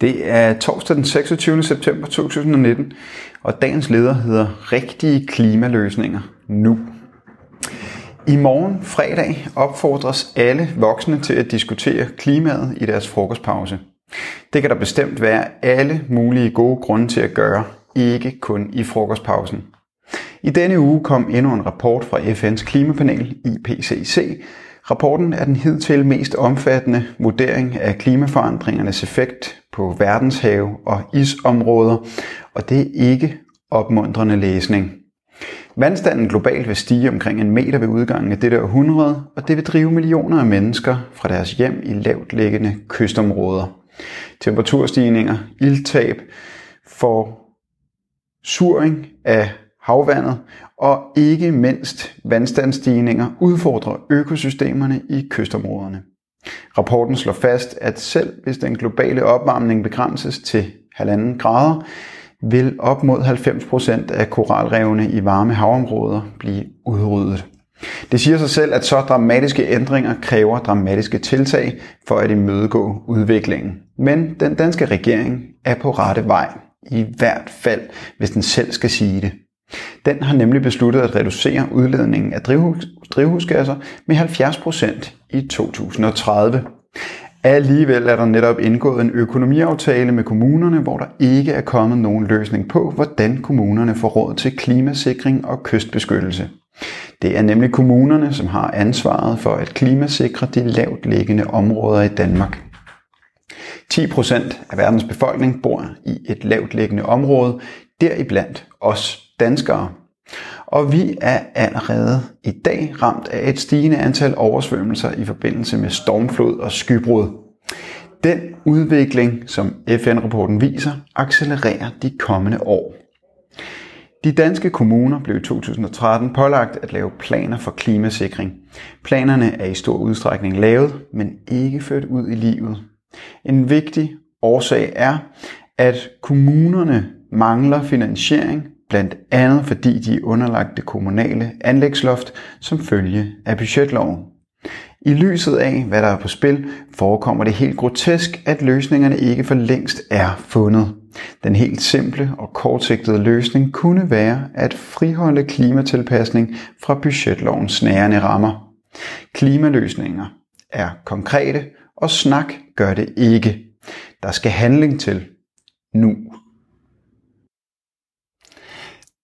Det er torsdag den 26. september 2019, og dagens leder hedder Rigtige klimaløsninger nu. I morgen fredag opfordres alle voksne til at diskutere klimaet i deres frokostpause. Det kan der bestemt være alle mulige gode grunde til at gøre, ikke kun i frokostpausen. I denne uge kom endnu en rapport fra FN's klimapanel IPCC. Rapporten er den hidtil mest omfattende vurdering af klimaforandringernes effekt på verdenshave og isområder, og det er ikke opmuntrende læsning. Vandstanden globalt vil stige omkring en meter ved udgangen af dette århundrede, og det vil drive millioner af mennesker fra deres hjem i lavt liggende kystområder. Temperaturstigninger, ildtab, suring af havvandet og ikke mindst vandstandsstigninger udfordrer økosystemerne i kystområderne. Rapporten slår fast, at selv hvis den globale opvarmning begrænses til 1,5 grader, vil op mod 90% af koralrevene i varme havområder blive udryddet. Det siger sig selv, at så dramatiske ændringer kræver dramatiske tiltag for at imødegå udviklingen. Men den danske regering er på rette vej. I hvert fald, hvis den selv skal sige det. Den har nemlig besluttet at reducere udledningen af drivhus, drivhusgasser med 70% i 2030. Alligevel er der netop indgået en økonomiaftale med kommunerne, hvor der ikke er kommet nogen løsning på, hvordan kommunerne får råd til klimasikring og kystbeskyttelse. Det er nemlig kommunerne, som har ansvaret for at klimasikre de lavt liggende områder i Danmark. 10% af verdens befolkning bor i et lavt liggende område, deriblandt os danskere. Og vi er allerede i dag ramt af et stigende antal oversvømmelser i forbindelse med stormflod og skybrud. Den udvikling, som FN-rapporten viser, accelererer de kommende år. De danske kommuner blev i 2013 pålagt at lave planer for klimasikring. Planerne er i stor udstrækning lavet, men ikke ført ud i livet. En vigtig årsag er, at kommunerne mangler finansiering blandt andet fordi de er underlagt det kommunale anlægsloft som følge af budgetloven. I lyset af, hvad der er på spil, forekommer det helt grotesk, at løsningerne ikke for længst er fundet. Den helt simple og kortsigtede løsning kunne være at friholde klimatilpasning fra budgetlovens snærende rammer. Klimaløsninger er konkrete, og snak gør det ikke. Der skal handling til nu.